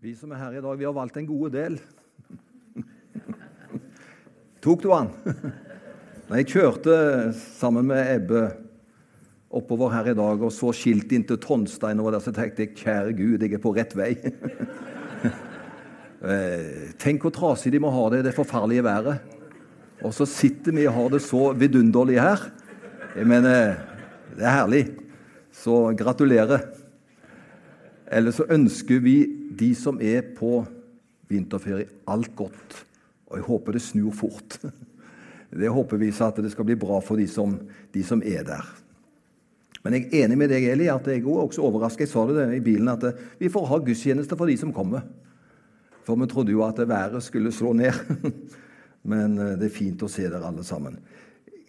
Vi som er her i dag, vi har valgt en god del. Tok du den? Nei, jeg kjørte sammen med Ebbe oppover her i dag og så skilt inn til Tonstein over der, så tenkte jeg kjære Gud, jeg er på rett vei. Eh, tenk hvor trasig de må ha det i det forferdelige været. Og så sitter vi og har det så vidunderlig her. Jeg mener, det er herlig. Så gratulerer. Eller så ønsker vi de som er på vinterferie, alt godt. Og jeg håper det snur fort. Det håper vi så at det skal bli bra for de som, de som er der. Men jeg er enig med deg, Eli, at jeg er også overraska. Jeg sa det i bilen, at vi får ha gudstjeneste for de som kommer. For vi trodde jo at været skulle slå ned. Men eh, det er fint å se dere alle sammen.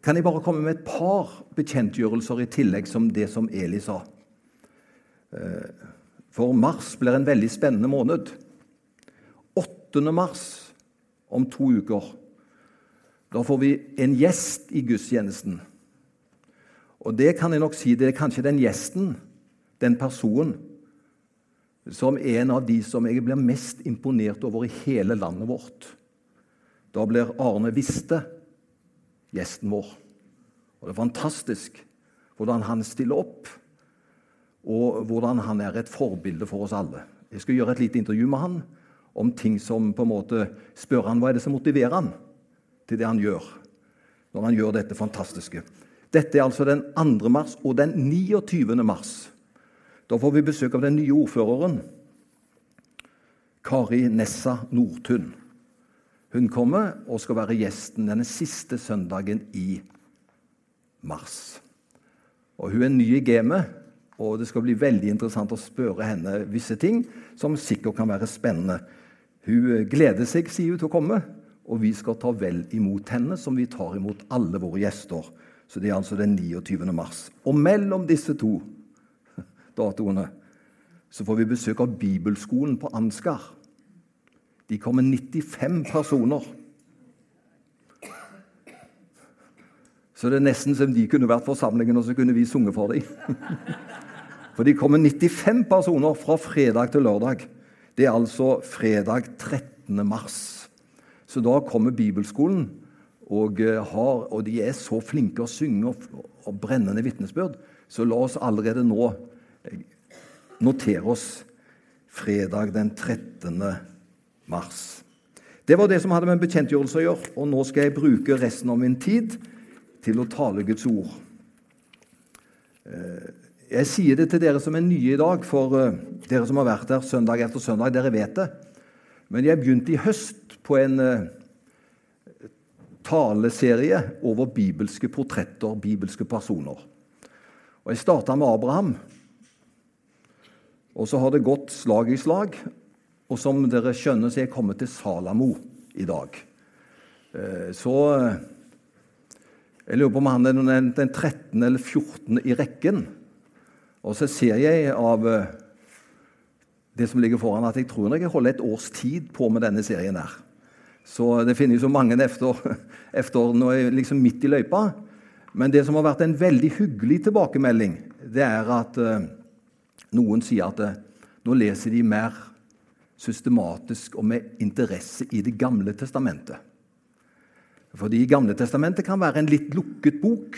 Kan jeg bare komme med et par bekjentgjørelser i tillegg som det som Eli sa? For mars blir en veldig spennende måned. 8. mars, om to uker, da får vi en gjest i gudstjenesten. Og det kan jeg nok si, det er kanskje den gjesten, den personen, som er en av de som jeg blir mest imponert over i hele landet vårt. Da blir Arne Viste gjesten vår. Og Det er fantastisk hvordan han stiller opp og hvordan han er et forbilde for oss alle. Jeg skal gjøre et lite intervju med han om ting som på en måte spør han hva er det som motiverer han til det han gjør, når han gjør dette fantastiske. Dette er altså den 2. mars og den 29. mars. Da får vi besøk av den nye ordføreren, Kari Nessa Nordtun. Hun kommer og skal være gjesten denne siste søndagen i mars. Og Hun er ny i gamet, og det skal bli veldig interessant å spørre henne visse ting som sikkert kan være spennende. Hun eh, gleder seg, sier hun, til å komme, og vi skal ta vel imot henne som vi tar imot alle våre gjester. Så det er altså den 29. mars. Og mellom disse to datoene så får vi besøk av Bibelskolen på Ansgar. De kommer 95 personer. Så det er nesten som de kunne vært forsamlingen, og så kunne vi sunget for dem. For de kommer 95 personer fra fredag til lørdag. Det er altså fredag 13. mars. Så da kommer bibelskolen, og, eh, har, og de er så flinke å synge og, og brennende vitnesbyrd. Så la oss allerede nå eh, notere oss fredag den 13. mars. Det var det som hadde med en bekjentgjørelse å gjøre, og nå skal jeg bruke resten av min tid til å tale Guds ord. Eh, jeg sier det til dere som er nye i dag, for uh, dere som har vært her søndag etter søndag, dere vet det. Men jeg begynte i høst på en uh, taleserie over bibelske portretter, bibelske personer. Og Jeg starta med Abraham. Og så har det gått slag i slag. Og som dere skjønner, så er jeg kommet til Salamo i dag. Uh, så Jeg lurer på om han er den 13. eller 14. i rekken og så ser jeg av eh, det som ligger foran, at jeg tror jeg holder et års tid på med denne serien. her. Så det finnes jo mange efter, efter nå er jeg liksom midt i løypa. Men det som har vært en veldig hyggelig tilbakemelding, det er at uh, noen sier at uh, nå leser de mer systematisk og med interesse i Det gamle testamentet. Fordi Gamle testamentet kan være en litt lukket bok.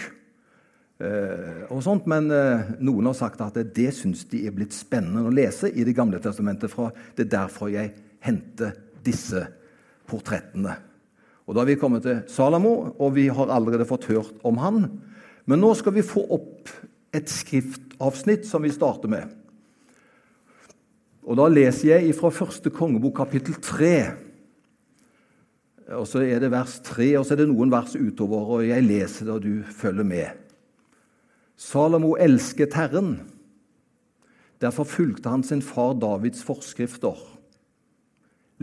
Eh, og sånt, Men eh, noen har sagt at det syns de er blitt spennende å lese i Det gamle testamentet. Fra. Det er derfor jeg henter disse portrettene. Og Da har vi kommet til Salamo, og vi har allerede fått hørt om han. Men nå skal vi få opp et skriftavsnitt som vi starter med. Og Da leser jeg fra første kongebok, kapittel 3. Og så er det vers 3, og så er det noen vers utover, og jeg leser det, og du følger med. Salomo elsket Herren. Derfor fulgte han sin far Davids forskrifter.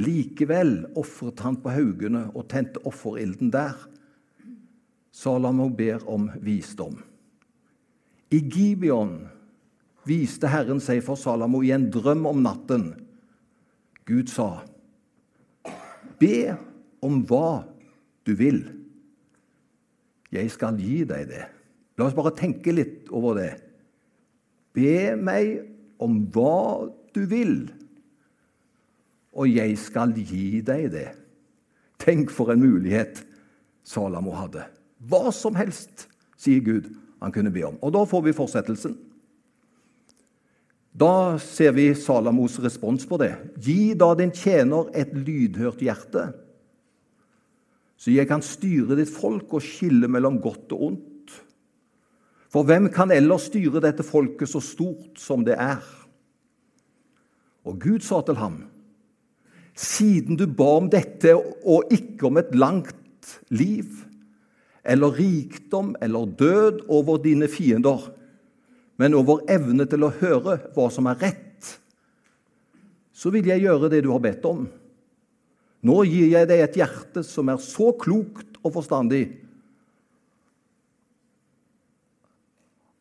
Likevel ofret han på haugene og tente offerilden der. Salomo ber om visdom. I Gibeon viste Herren seg for Salomo i en drøm om natten. Gud sa, Be om hva du vil. Jeg skal gi deg det. La oss bare tenke litt over det. Be meg om hva du vil, og jeg skal gi deg det. Tenk for en mulighet Salamo hadde. Hva som helst, sier Gud, han kunne be om. Og da får vi fortsettelsen. Da ser vi Salamos respons på det. Gi da din tjener et lydhørt hjerte, så jeg kan styre ditt folk og skille mellom godt og ondt. For hvem kan ellers styre dette folket så stort som det er? Og Gud sa til ham, siden du ba om dette og ikke om et langt liv, eller rikdom eller død over dine fiender, men over evne til å høre hva som er rett, så vil jeg gjøre det du har bedt om. Nå gir jeg deg et hjerte som er så klokt og forstandig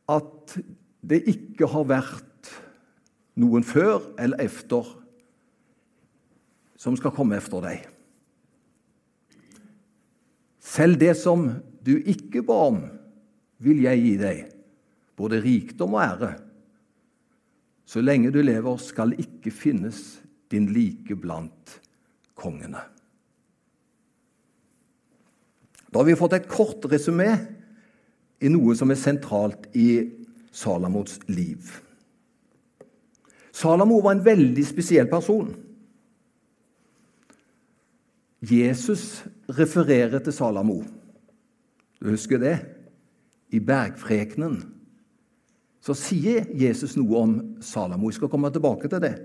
at det ikke har vært noen før eller efter som skal komme efter deg. Selv det som du ikke ba om, vil jeg gi deg både rikdom og ære. Så lenge du lever, skal ikke finnes din like blant kongene. Da har vi fått et kort resumé i noe som er sentralt i Salamos liv. Salamo var en veldig spesiell person. Jesus refererer til Salamo. Du husker det? I bergfrekenen så sier Jesus noe om Salamo. Jeg skal komme tilbake til det.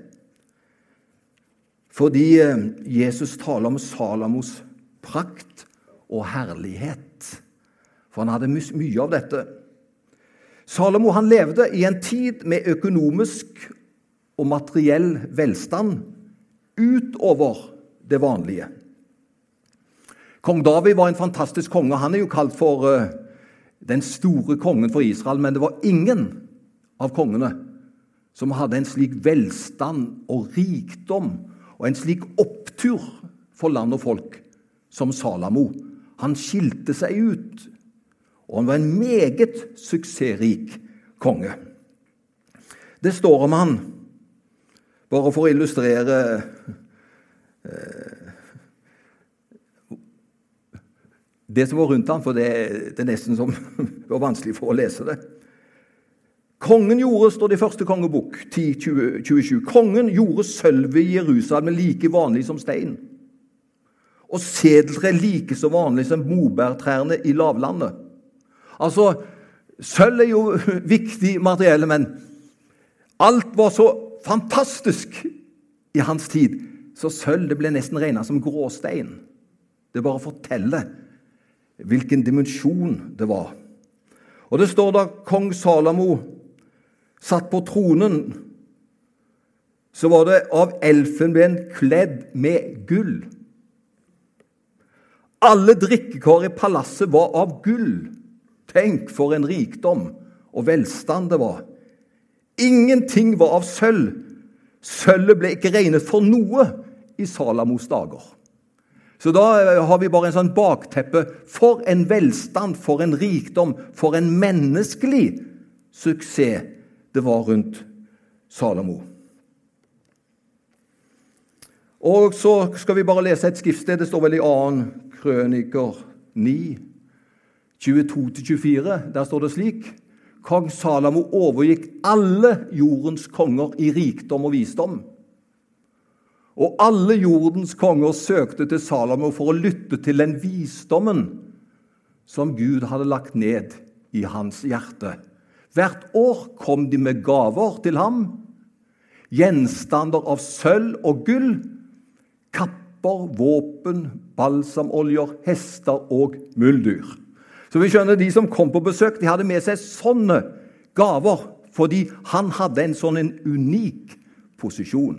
Fordi eh, Jesus taler om Salamos prakt og herlighet. For han hadde mye av dette. Salomo han levde i en tid med økonomisk og materiell velstand utover det vanlige. Kong David var en fantastisk konge. Han er jo kalt for uh, den store kongen for Israel, men det var ingen av kongene som hadde en slik velstand og rikdom og en slik opptur for land og folk som Salamo. Han skilte seg ut, og han var en meget suksessrik konge. Det står om han, bare for å illustrere eh, det som var rundt ham, for det, det er nesten som det var vanskelig for å lese det. Kongen gjorde, står det i første kongebok 10.27, kongen gjorde sølvet i Jerusalem like vanlig som stein. Og sedeltre like så vanlig som mobærtrærne i lavlandet. Altså, Sølv er jo viktig materielle, men alt var så fantastisk i hans tid, så sølv det ble nesten regna som gråstein. Det bare forteller hvilken dimensjon det var. Og det står da kong Salamo satt på tronen, så var det av elfenben kledd med gull. Alle drikkekar i palasset var av gull. Tenk for en rikdom og velstand det var. Ingenting var av sølv. Sølvet ble ikke regnet for noe i Salamos dager. Så da har vi bare en sånn bakteppe. For en velstand, for en rikdom, for en menneskelig suksess det var rundt Salomo. Og så skal vi bare lese et skriftsted. Det står vel i 2. Krøniker 9, 22-24. Der står det slik Kong Salamo overgikk alle jordens konger i rikdom og visdom. Og alle jordens konger søkte til Salamo for å lytte til den visdommen som Gud hadde lagt ned i hans hjerte. Hvert år kom de med gaver til ham, gjenstander av sølv og gull, kapper, våpen, balsamoljer, hester og muldyr. Så vi skjønner De som kom på besøk, de hadde med seg sånne gaver fordi han hadde en sånn en unik posisjon.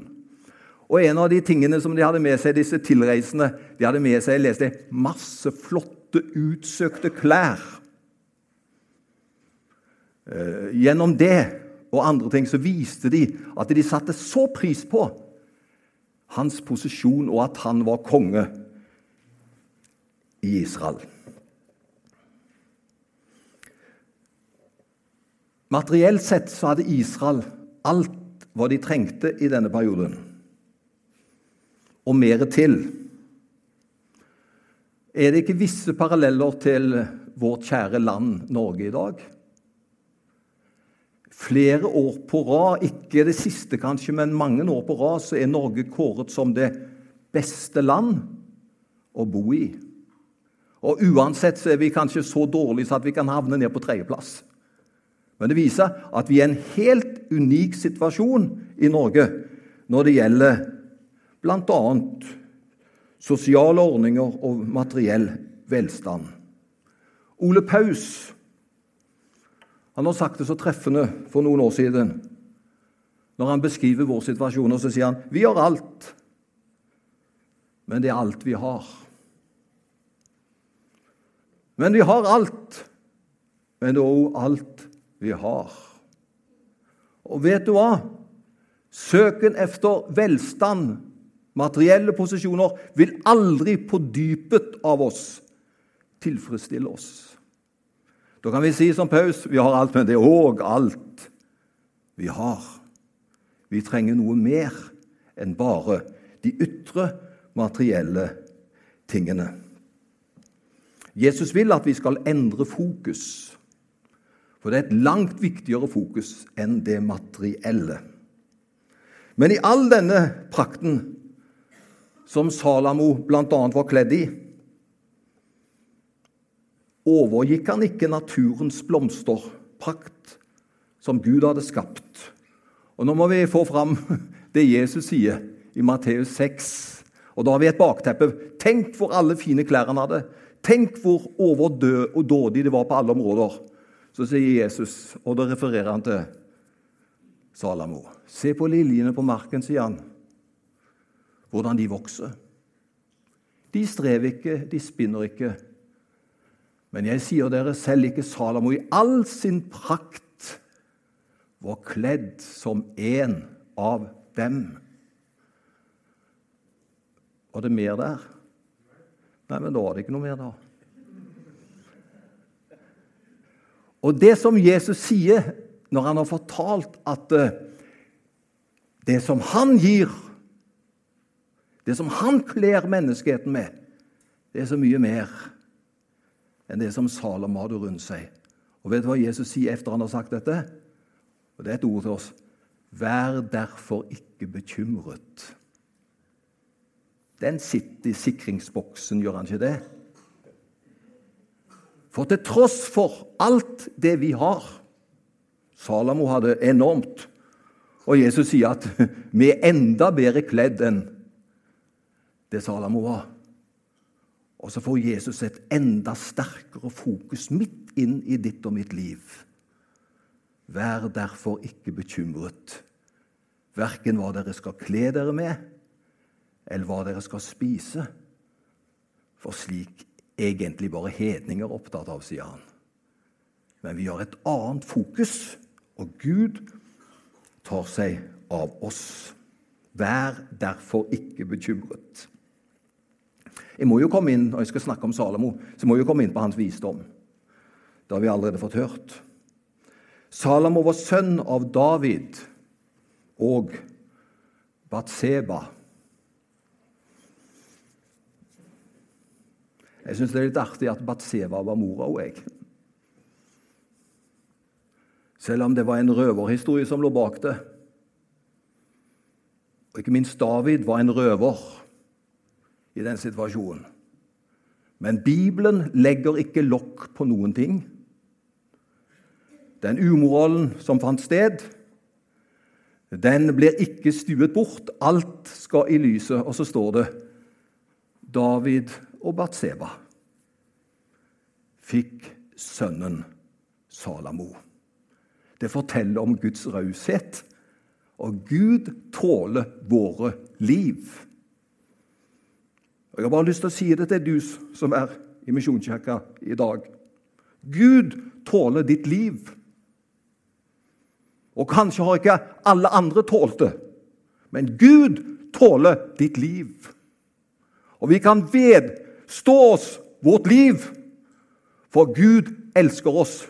Og En av de tingene som de hadde med seg, disse tilreisende, de hadde med seg jeg leste, masse flotte, utsøkte klær. Eh, gjennom det og andre ting så viste de at de satte så pris på hans posisjon og at han var konge i Israel. Materielt sett så hadde Israel alt hva de trengte i denne perioden. og mer til. Er det ikke visse paralleller til vårt kjære land Norge i dag? Flere år på rad, ikke det siste kanskje, men mange år på rad, så er Norge kåret som det beste land å bo i. Og uansett så er vi kanskje så dårlige så at vi kan havne ned på tredjeplass. Men det viser at vi er i en helt unik situasjon i Norge når det gjelder bl.a sosiale ordninger og materiell velstand. Ole Paus han har sagt det så treffende for noen år siden. Når han beskriver vår situasjon, og så sier han vi har alt, men det er alt vi har. Men vi har alt, men det er òg alt vi har. Og vet du hva? Søken efter velstand Materielle posisjoner vil aldri på dypet av oss tilfredsstille oss. Da kan vi si som Paus vi har alt, men det er òg alt vi har. Vi trenger noe mer enn bare de ytre, materielle tingene. Jesus vil at vi skal endre fokus, for det er et langt viktigere fokus enn det materielle. Men i all denne prakten som Salamo bl.a. var kledd i, overgikk han ikke naturens blomsterprakt som Gud hadde skapt. Og Nå må vi få fram det Jesus sier i Matteus 6. Og Da har vi et bakteppe. Tenk hvor alle fine klær han hadde. Tenk hvor overdådig det var på alle områder. Så sier Jesus, og da refererer han til Salamo. Se på liljene på marken, sier han hvordan de vokser. De strever ikke, de spinner ikke. Men jeg sier dere, selv ikke Salamo i all sin prakt var kledd som en av dem. Var det mer der? Nei, men da var det ikke noe mer, da. Og det som Jesus sier når han har fortalt at eh, det som han gir det som han kler menneskeheten med, det er så mye mer enn det som Salom hadde rundt seg. Og vet du hva Jesus sier etter han har sagt dette? Og Det er et ord til oss. Vær derfor ikke bekymret. Den sitter i sikringsboksen, gjør han ikke det? For til tross for alt det vi har Salamo hadde enormt. Og Jesus sier at vi er enda bedre kledd enn det Salamo var. Og så får Jesus et enda sterkere fokus midt inn i ditt og mitt liv. Vær derfor ikke bekymret, verken hva dere skal kle dere med, eller hva dere skal spise. For slik egentlig bare hedninger er opptatt av, sier han. Men vi har et annet fokus, og Gud tar seg av oss. Vær derfor ikke bekymret. Jeg må jo komme inn, og jeg skal snakke om Salomo, så må jeg jo komme inn på hans visdom. Det har vi allerede fått hørt. Salomo var sønn av David og Batseba. Jeg syns det er litt artig at Batseva var mora òg, jeg. Selv om det var en røverhistorie som lå bak det. Og ikke minst David var en røver i den situasjonen. Men Bibelen legger ikke lokk på noen ting. Den umoralen som fant sted, den blir ikke stuet bort. Alt skal i lyset. Og så står det David og Batseba fikk sønnen Salamo. Det forteller om Guds raushet. Og Gud tåler våre liv. Og Jeg har bare lyst til å si det til du som er i Misjonskirka i dag. Gud tåler ditt liv. Og kanskje har ikke alle andre tålt det, men Gud tåler ditt liv. Og vi kan vedstå oss vårt liv, for Gud elsker oss.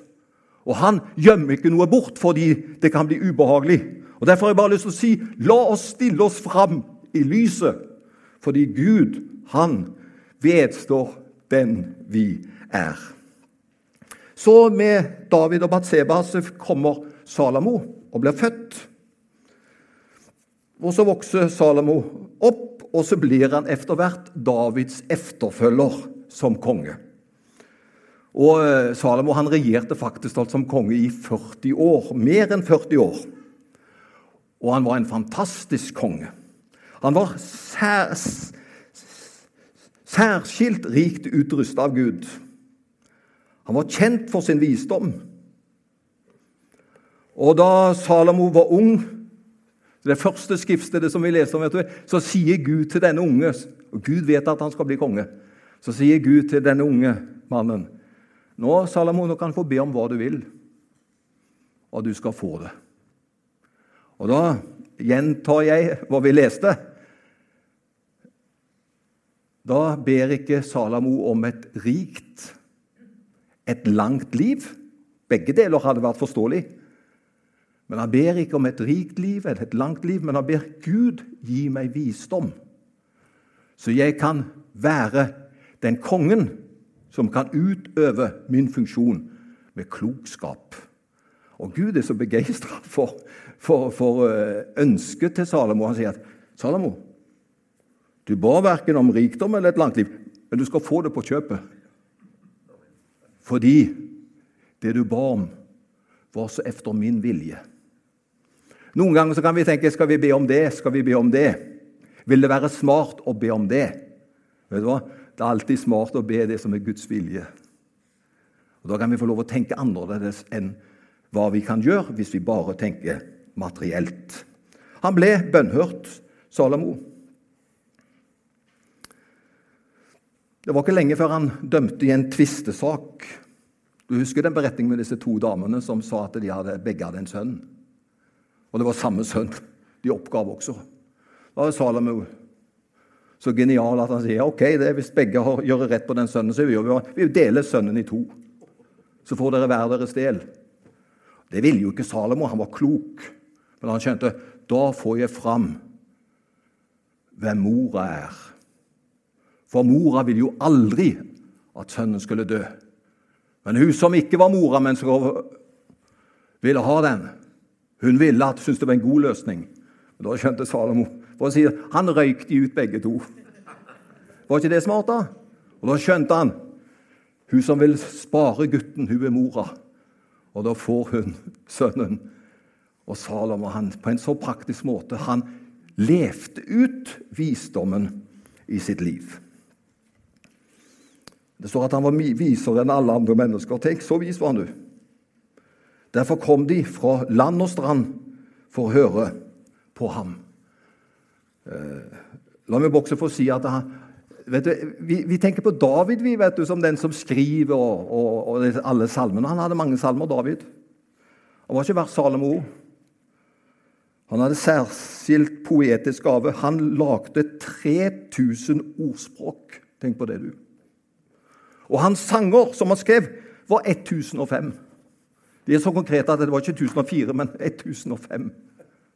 Og han gjemmer ikke noe bort fordi det kan bli ubehagelig. Og Derfor har jeg bare lyst til å si la oss stille oss fram i lyset Fordi Gud, han vedstår den vi er. Så med David og Batseba så kommer Salamo og blir født. Og så vokser Salamo opp, og så blir han etter hvert Davids efterfølger som konge. Og eh, Salomo han regjerte faktisk alt som konge i 40 år. Mer enn 40 år. Og han var en fantastisk konge. Han var sær, særskilt rikt utrusta av Gud. Han var kjent for sin visdom. Og da Salomo var ung, det første skriftstedet som vi leser om, så sier Gud til denne unge og Gud vet at han skal bli konge. Så sier Gud til denne unge mannen Nå, Salomo, nå kan du få be om hva du vil, og du skal få det. Og da gjentar jeg hva vi leste. Da ber ikke Salamo om et rikt, et langt liv. Begge deler hadde vært forståelig. Men han ber ikke om et rikt liv eller et langt liv, men han ber Gud gi meg visdom, så jeg kan være den kongen som kan utøve min funksjon med klokskap. Og Gud er så begeistra for, for, for, eh, ønsket til Salomo. Han sier at Salomo, du ba verken om rikdom eller et langt liv, men du skal få det på kjøpet. Fordi det du ba om, var så efter min vilje. Noen ganger kan vi tenke skal vi be om det, skal vi be om det? Vil det være smart å be om det? Vet du hva? Det er alltid smart å be det som er Guds vilje. Og Da kan vi få lov å tenke annerledes enn hva vi kan gjøre hvis vi bare tenker materielt. Han ble bønnhørt, Salomo. Det var ikke lenge før han dømte i en tvistesak. Du husker den beretningen med disse to damene som sa at de hadde, begge hadde en sønn? Og det var samme sønn. De oppgav også. Da er Salomo så genial at han sier ok, det er hvis begge gjør rett på den sønnen, så vi, vi deler sønnen i to. Så får dere hver deres del. Det ville jo ikke Salomo. Han var klok. Men han skjønte da får jeg fram hvem mora er. For mora ville jo aldri at sønnen skulle dø. Men hun som ikke var mora, men som ville ha den, hun ville at syntes det var en god løsning. Men da skjønte Salomo for å si, Han røyk de ut begge to. Var ikke det smart, da? Og Da skjønte han hun som vil spare gutten, hun er mora. Og da får hun sønnen. Og Salomo han, på en så praktisk måte han levde ut visdommen i sitt liv. Det står at han var visere enn alle andre mennesker. Tenk, så vis var han, du. Derfor kom de fra land og strand for å høre på ham. Eh, la meg også få si at han, du, vi, vi, tenker på David vi vet du, som den som skriver og, og, og alle salmene. Han hadde mange salmer, David. Han var ikke verst Salomo. Han hadde særskilt poetisk gave. Han lagde 3000 ordspråk. Tenk på det, du. Og hans sanger, som han skrev, var 1005. De er så konkrete at det var ikke 1004, men 1005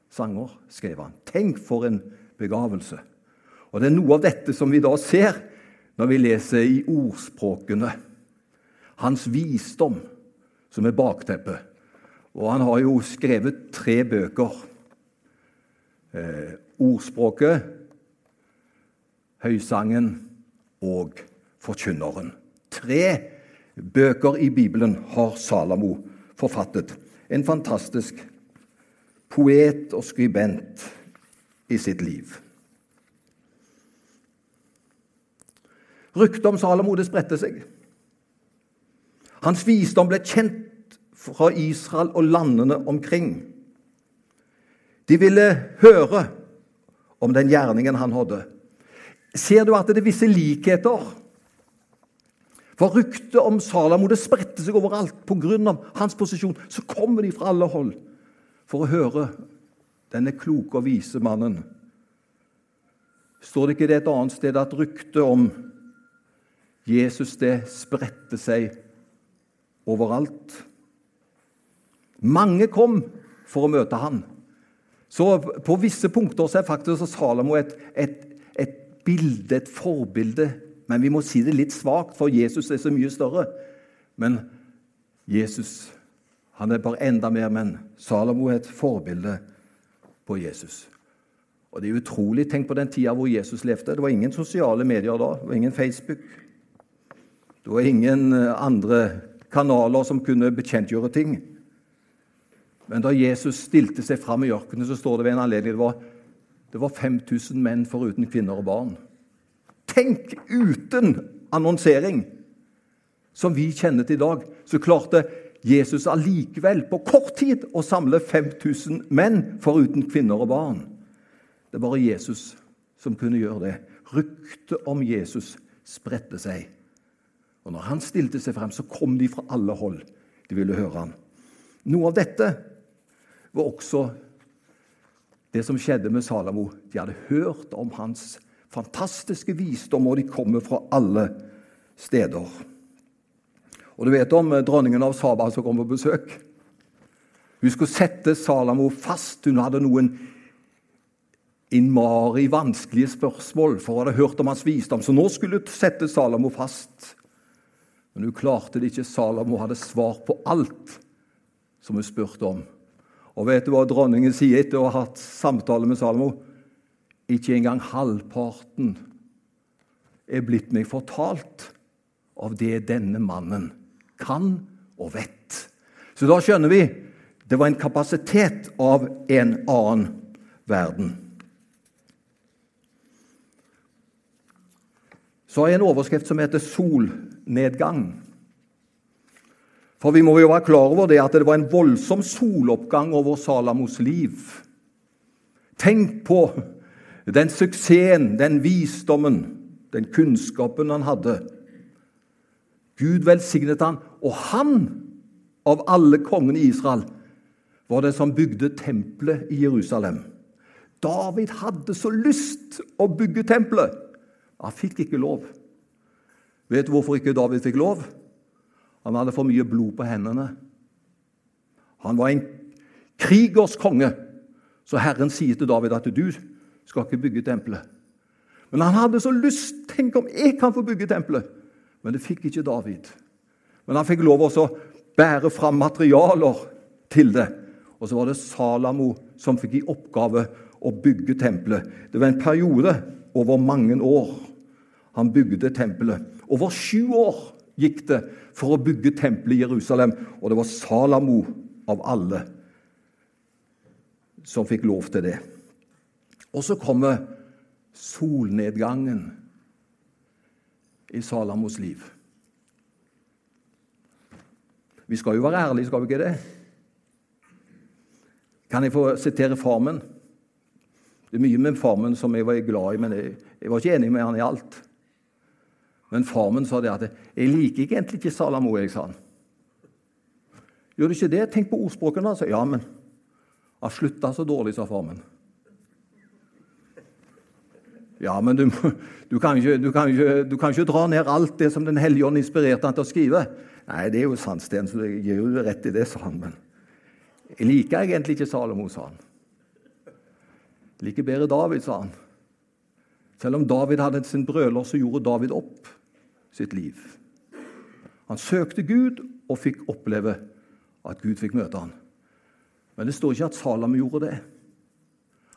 sanger skrev han. Tenk for en begavelse. Og Det er noe av dette som vi da ser når vi leser i ordspråkene. Hans visdom, som er bakteppet. Og han har jo skrevet tre bøker. Eh, ordspråket, Høysangen og Forkynneren. Tre bøker i Bibelen har Salamo forfattet. En fantastisk poet og skribent i sitt liv. Ryktet om Salomo det spredte seg. Hans visdom ble kjent fra Israel og landene omkring. De ville høre om den gjerningen han hadde. Ser du at det er visse likheter for ryktet om Salamo det spredte seg overalt pga. hans posisjon. Så kommer de fra alle hold for å høre denne kloke og vise mannen. Står det ikke det et annet sted at ryktet om Jesus det spredte seg overalt? Mange kom for å møte han. Så på visse punkter så er faktisk Salamo et, et, et bilde, et forbilde. Men vi må si det litt svakt, for Jesus er så mye større. Men Jesus han er bare enda mer menn. Salomo er et forbilde på Jesus. Og Det er utrolig. Tenk på den tida hvor Jesus levde. Det var ingen sosiale medier da. Det var ingen Facebook. Det var ingen eh, andre kanaler som kunne bekjentgjøre ting. Men da Jesus stilte seg fram i ørkenen, så står det ved en anledning det var, det var 5000 menn foruten kvinner og barn. Tenk uten annonsering, som vi kjenner til i dag, så klarte Jesus allikevel på kort tid å samle 5000 menn foruten kvinner og barn. Det er bare Jesus som kunne gjøre det. Ryktet om Jesus spredte seg. Og når han stilte seg frem, så kom de fra alle hold. De ville høre han. Noe av dette var også det som skjedde med Salamo. De hadde hørt om hans fantastiske visdom, og de kommer fra alle steder. Og du vet om dronningen av Saba som kom på besøk? Hun skulle sette Salamo fast. Hun hadde noen innmari vanskelige spørsmål, for hun hadde hørt om hans visdom. Så nå skulle hun sette Salamo fast. Men hun klarte det ikke. Salamo hadde svar på alt som hun spurte om. Og vet du hva dronningen sier etter å ha hatt samtale med Salomo? Ikke engang halvparten er blitt meg fortalt av det denne mannen kan og vet. Så da skjønner vi det var en kapasitet av en annen verden. Så har jeg en overskrift som heter 'Solnedgang'. For vi må jo være klar over det at det var en voldsom soloppgang over Salamos liv. Tenk på den suksessen, den visdommen, den kunnskapen han hadde. Gud velsignet han, og han, av alle kongene i Israel, var det som bygde tempelet i Jerusalem. David hadde så lyst å bygge tempelet. Han fikk ikke lov. Vet du hvorfor ikke David fikk lov? Han hadde for mye blod på hendene. Han var en krigers konge. Så Herren sier til David at du skal ikke bygge tempelet. Men han hadde så lyst. Tenk om jeg kan få bygge tempelet! Men det fikk ikke David. Men han fikk lov å bære fram materialer til det. Og så var det Salamo som fikk i oppgave å bygge tempelet. Det var en periode over mange år han bygde tempelet. Over sju år gikk det for å bygge tempelet i Jerusalem, og det var Salamo av alle som fikk lov til det. Og så kommer solnedgangen i Salamos liv. Vi skal jo være ærlige, skal vi ikke det? Kan jeg få sitere Farmen? Det er mye med Farmen som jeg var glad i, men jeg, jeg var ikke enig med han i alt. Men Farmen sa det at 'jeg liker egentlig ikke Salamo', jeg, sa han. Gjør du ikke det? Tenk på ordspråkene. Altså. Ja, men han slutta så dårlig, sa far min. Ja, men du, du, kan ikke, du, kan ikke, du, kan ikke, dra ned alt det som Den hellige ånd inspirerte han til å skrive. Nei, det er jo sant, Sten, så jeg gir jo rett i det, sa han. Men jeg liker egentlig ikke Salomo, sa han. Jeg liker bedre David, sa han. Selv om David hadde sin brøler, så gjorde David opp sitt liv. Han søkte Gud og fikk oppleve at Gud fikk møte ham. Men det står ikke at Salam gjorde det.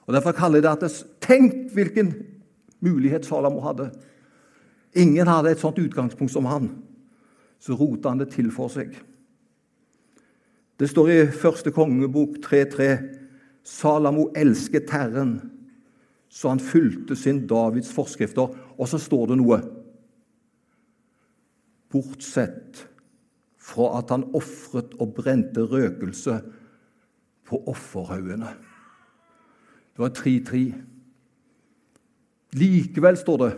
Og Derfor kaller jeg det at Tenk hvilken mulighet Salamo hadde! Ingen hadde et sånt utgangspunkt som han. Så rota han det til for seg. Det står i første kongebok 3.3.: Salamo elsket Herren, så han fulgte sin Davids forskrifter. Og så står det noe bortsett fra at han ofret og brente røkelse på offerhaugene. Det var 3-3. Likevel, står det,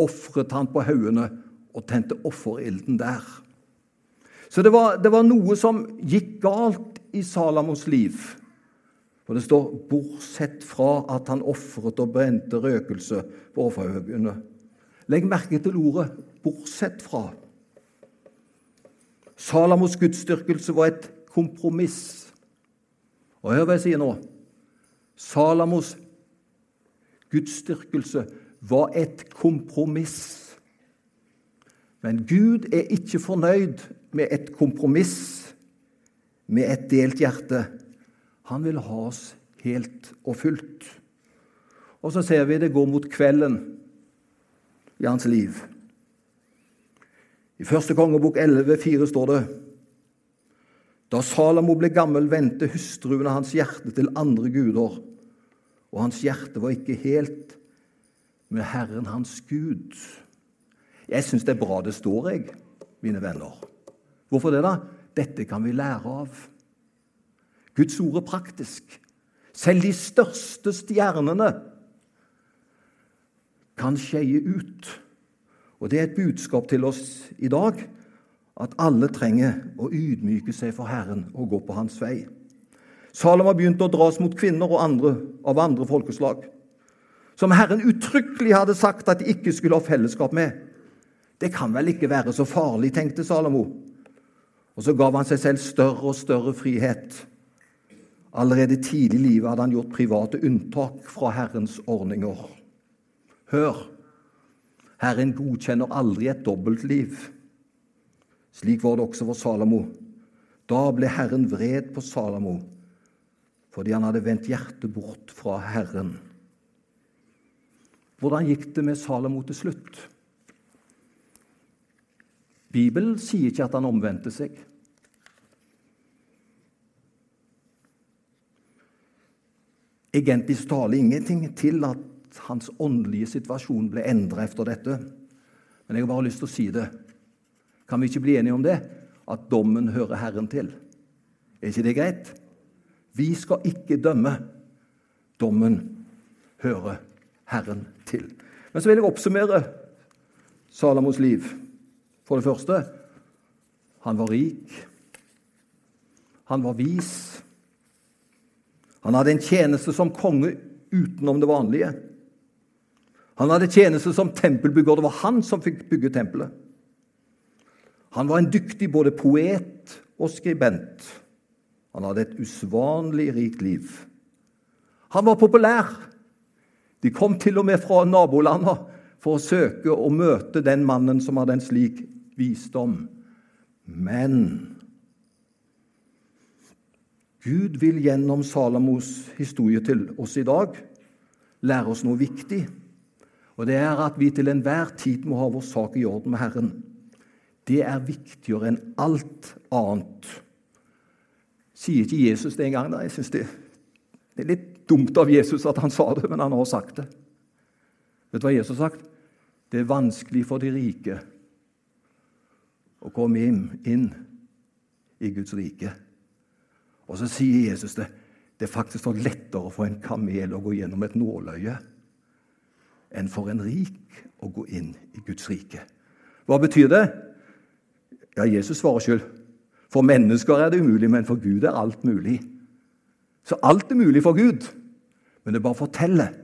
ofret han på haugene og tente offerilden der. Så det var, det var, noe som gikk galt i Salamos liv. For det står 'bortsett fra at han ofret og brente røkelse på offerhaugene'. Legg merke til ordet 'bortsett fra'. Salamos gudsdyrkelse var et kompromiss. Og hør hva jeg sier nå. Salamos gudsdyrkelse var et kompromiss. Men Gud er ikke fornøyd med et kompromiss, med et delt hjerte. Han vil ha oss helt og fullt. Og så ser vi det går mot kvelden i hans liv. I første kongebok 11,4 står det Da Salamo ble gammel, vendte hustruene hans hjerte til andre guder, og hans hjerte var ikke helt med Herren hans Gud. Jeg syns det er bra det står, jeg, mine venner. Hvorfor det, da? Dette kan vi lære av. Guds ord er praktisk. Selv de største stjernene kan skeie ut. Og det er et budskap til oss i dag at alle trenger å ydmyke seg for Herren og gå på hans vei. Salom begynte å dras mot kvinner og andre av andre folkeslag, som Herren uttrykkelig hadde sagt at de ikke skulle ha fellesskap med. Det kan vel ikke være så farlig, tenkte Salomo. Og så gav han seg selv større og større frihet. Allerede tidlig i livet hadde han gjort private unntak fra Herrens ordninger. Hør! Herren godkjenner aldri et dobbeltliv. Slik var det også for Salomo. Da ble Herren vred på Salomo fordi han hadde vendt hjertet bort fra Herren. Hvordan gikk det med Salomo til slutt? Bibelen sier ikke at han omvendte seg. Egentlig taler ingenting til at hans åndelige situasjon ble endra etter dette. Men jeg har bare lyst til å si det. Kan vi ikke bli enige om det? At dommen hører Herren til. Er ikke det greit? Vi skal ikke dømme. Dommen hører Herren til. Men så vil jeg oppsummere Salamos liv. For det første han var rik. Han var vis. Han hadde en tjeneste som konge utenom det vanlige. Han hadde tjeneste som tempelbygger. Det var han som fikk bygge tempelet. Han var en dyktig både poet og skribent. Han hadde et usvanlig rikt liv. Han var populær. De kom til og med fra nabolandene for å søke å møte den mannen som hadde en slik visdom. Men Gud vil gjennom Salamos historie til oss i dag lære oss noe viktig. Og det er at vi til enhver tid må ha vår sak i orden med Herren. Det er viktigere enn alt annet. Sier ikke Jesus det engang? Jeg synes det, det er litt dumt av Jesus at han sa det, men han har sagt det. Vet du hva Jesus har sagt? Det er vanskelig for de rike å komme inn, inn i Guds rike. Og så sier Jesus det. Det er faktisk lettere for en kamel å gå gjennom et nåløye enn for en rik å gå inn i Guds rike. Hva betyr det? Ja, Jesus svarer sjøl. For mennesker er det umulig, men for Gud er alt mulig. Så alt er mulig for Gud. Men det bare forteller.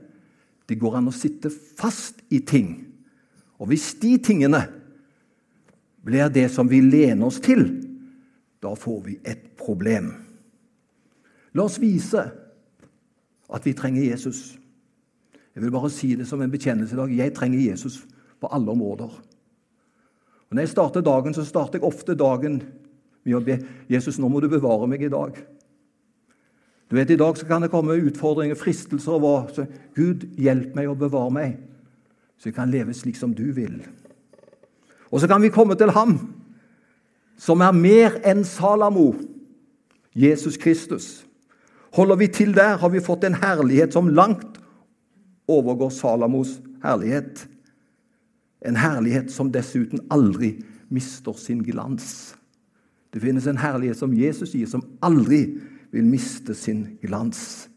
Det går an å sitte fast i ting. Og hvis de tingene blir det som vi lener oss til, da får vi et problem. La oss vise at vi trenger Jesus. Jeg vil bare si det som en bekjennelse i dag. Jeg trenger Jesus på alle områder. Og Når jeg starter dagen, så starter jeg ofte dagen med å be Jesus nå må du bevare meg i dag. Du vet, I dag så kan det komme utfordringer, fristelser og hva. Så Gud, hjelp meg å bevare meg, så jeg kan leve slik som du vil. Og så kan vi komme til ham, som er mer enn Salamo, Jesus Kristus. Holder vi til der, har vi fått en herlighet som langt overgår Salamos herlighet. En herlighet som dessuten aldri mister sin glans. Det finnes en herlighet som Jesus sier, som aldri vil miste sin glans.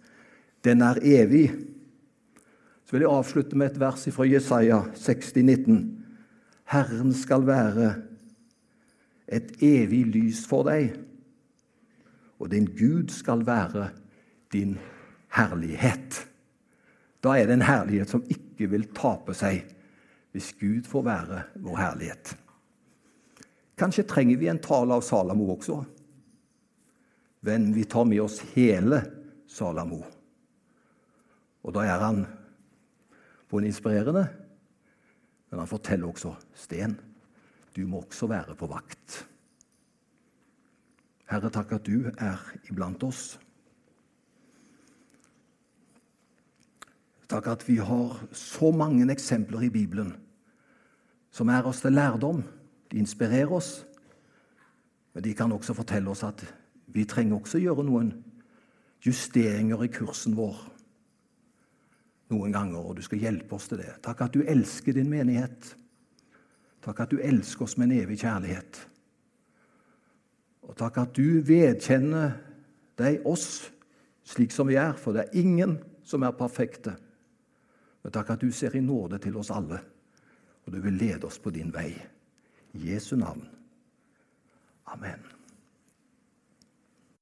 Den er evig. Så vil jeg avslutte med et vers fra Jesaja 60, 19. Herren skal være et evig lys for deg, og din Gud skal være din herlighet. Da er det en herlighet som ikke vil tape seg hvis Gud får være vår herlighet. Kanskje trenger vi en tale av Salamo også. Men vi tar med oss hele Salamo. Og da er han både inspirerende. Men han forteller også Sten, du må også være på vakt. Herre, takk at du er iblant oss. Takk at vi har så mange eksempler i Bibelen som er oss til lærdom. De inspirerer oss, men de kan også fortelle oss at vi trenger også gjøre noen justeringer i kursen vår noen ganger, og du skal hjelpe oss til det. Takk at du elsker din menighet. Takk at du elsker oss med en evig kjærlighet. Og takk at du vedkjenner deg oss slik som vi er, for det er ingen som er perfekte. Men takk at du ser i nåde til oss alle, og du vil lede oss på din vei. Jesu navn. Amen.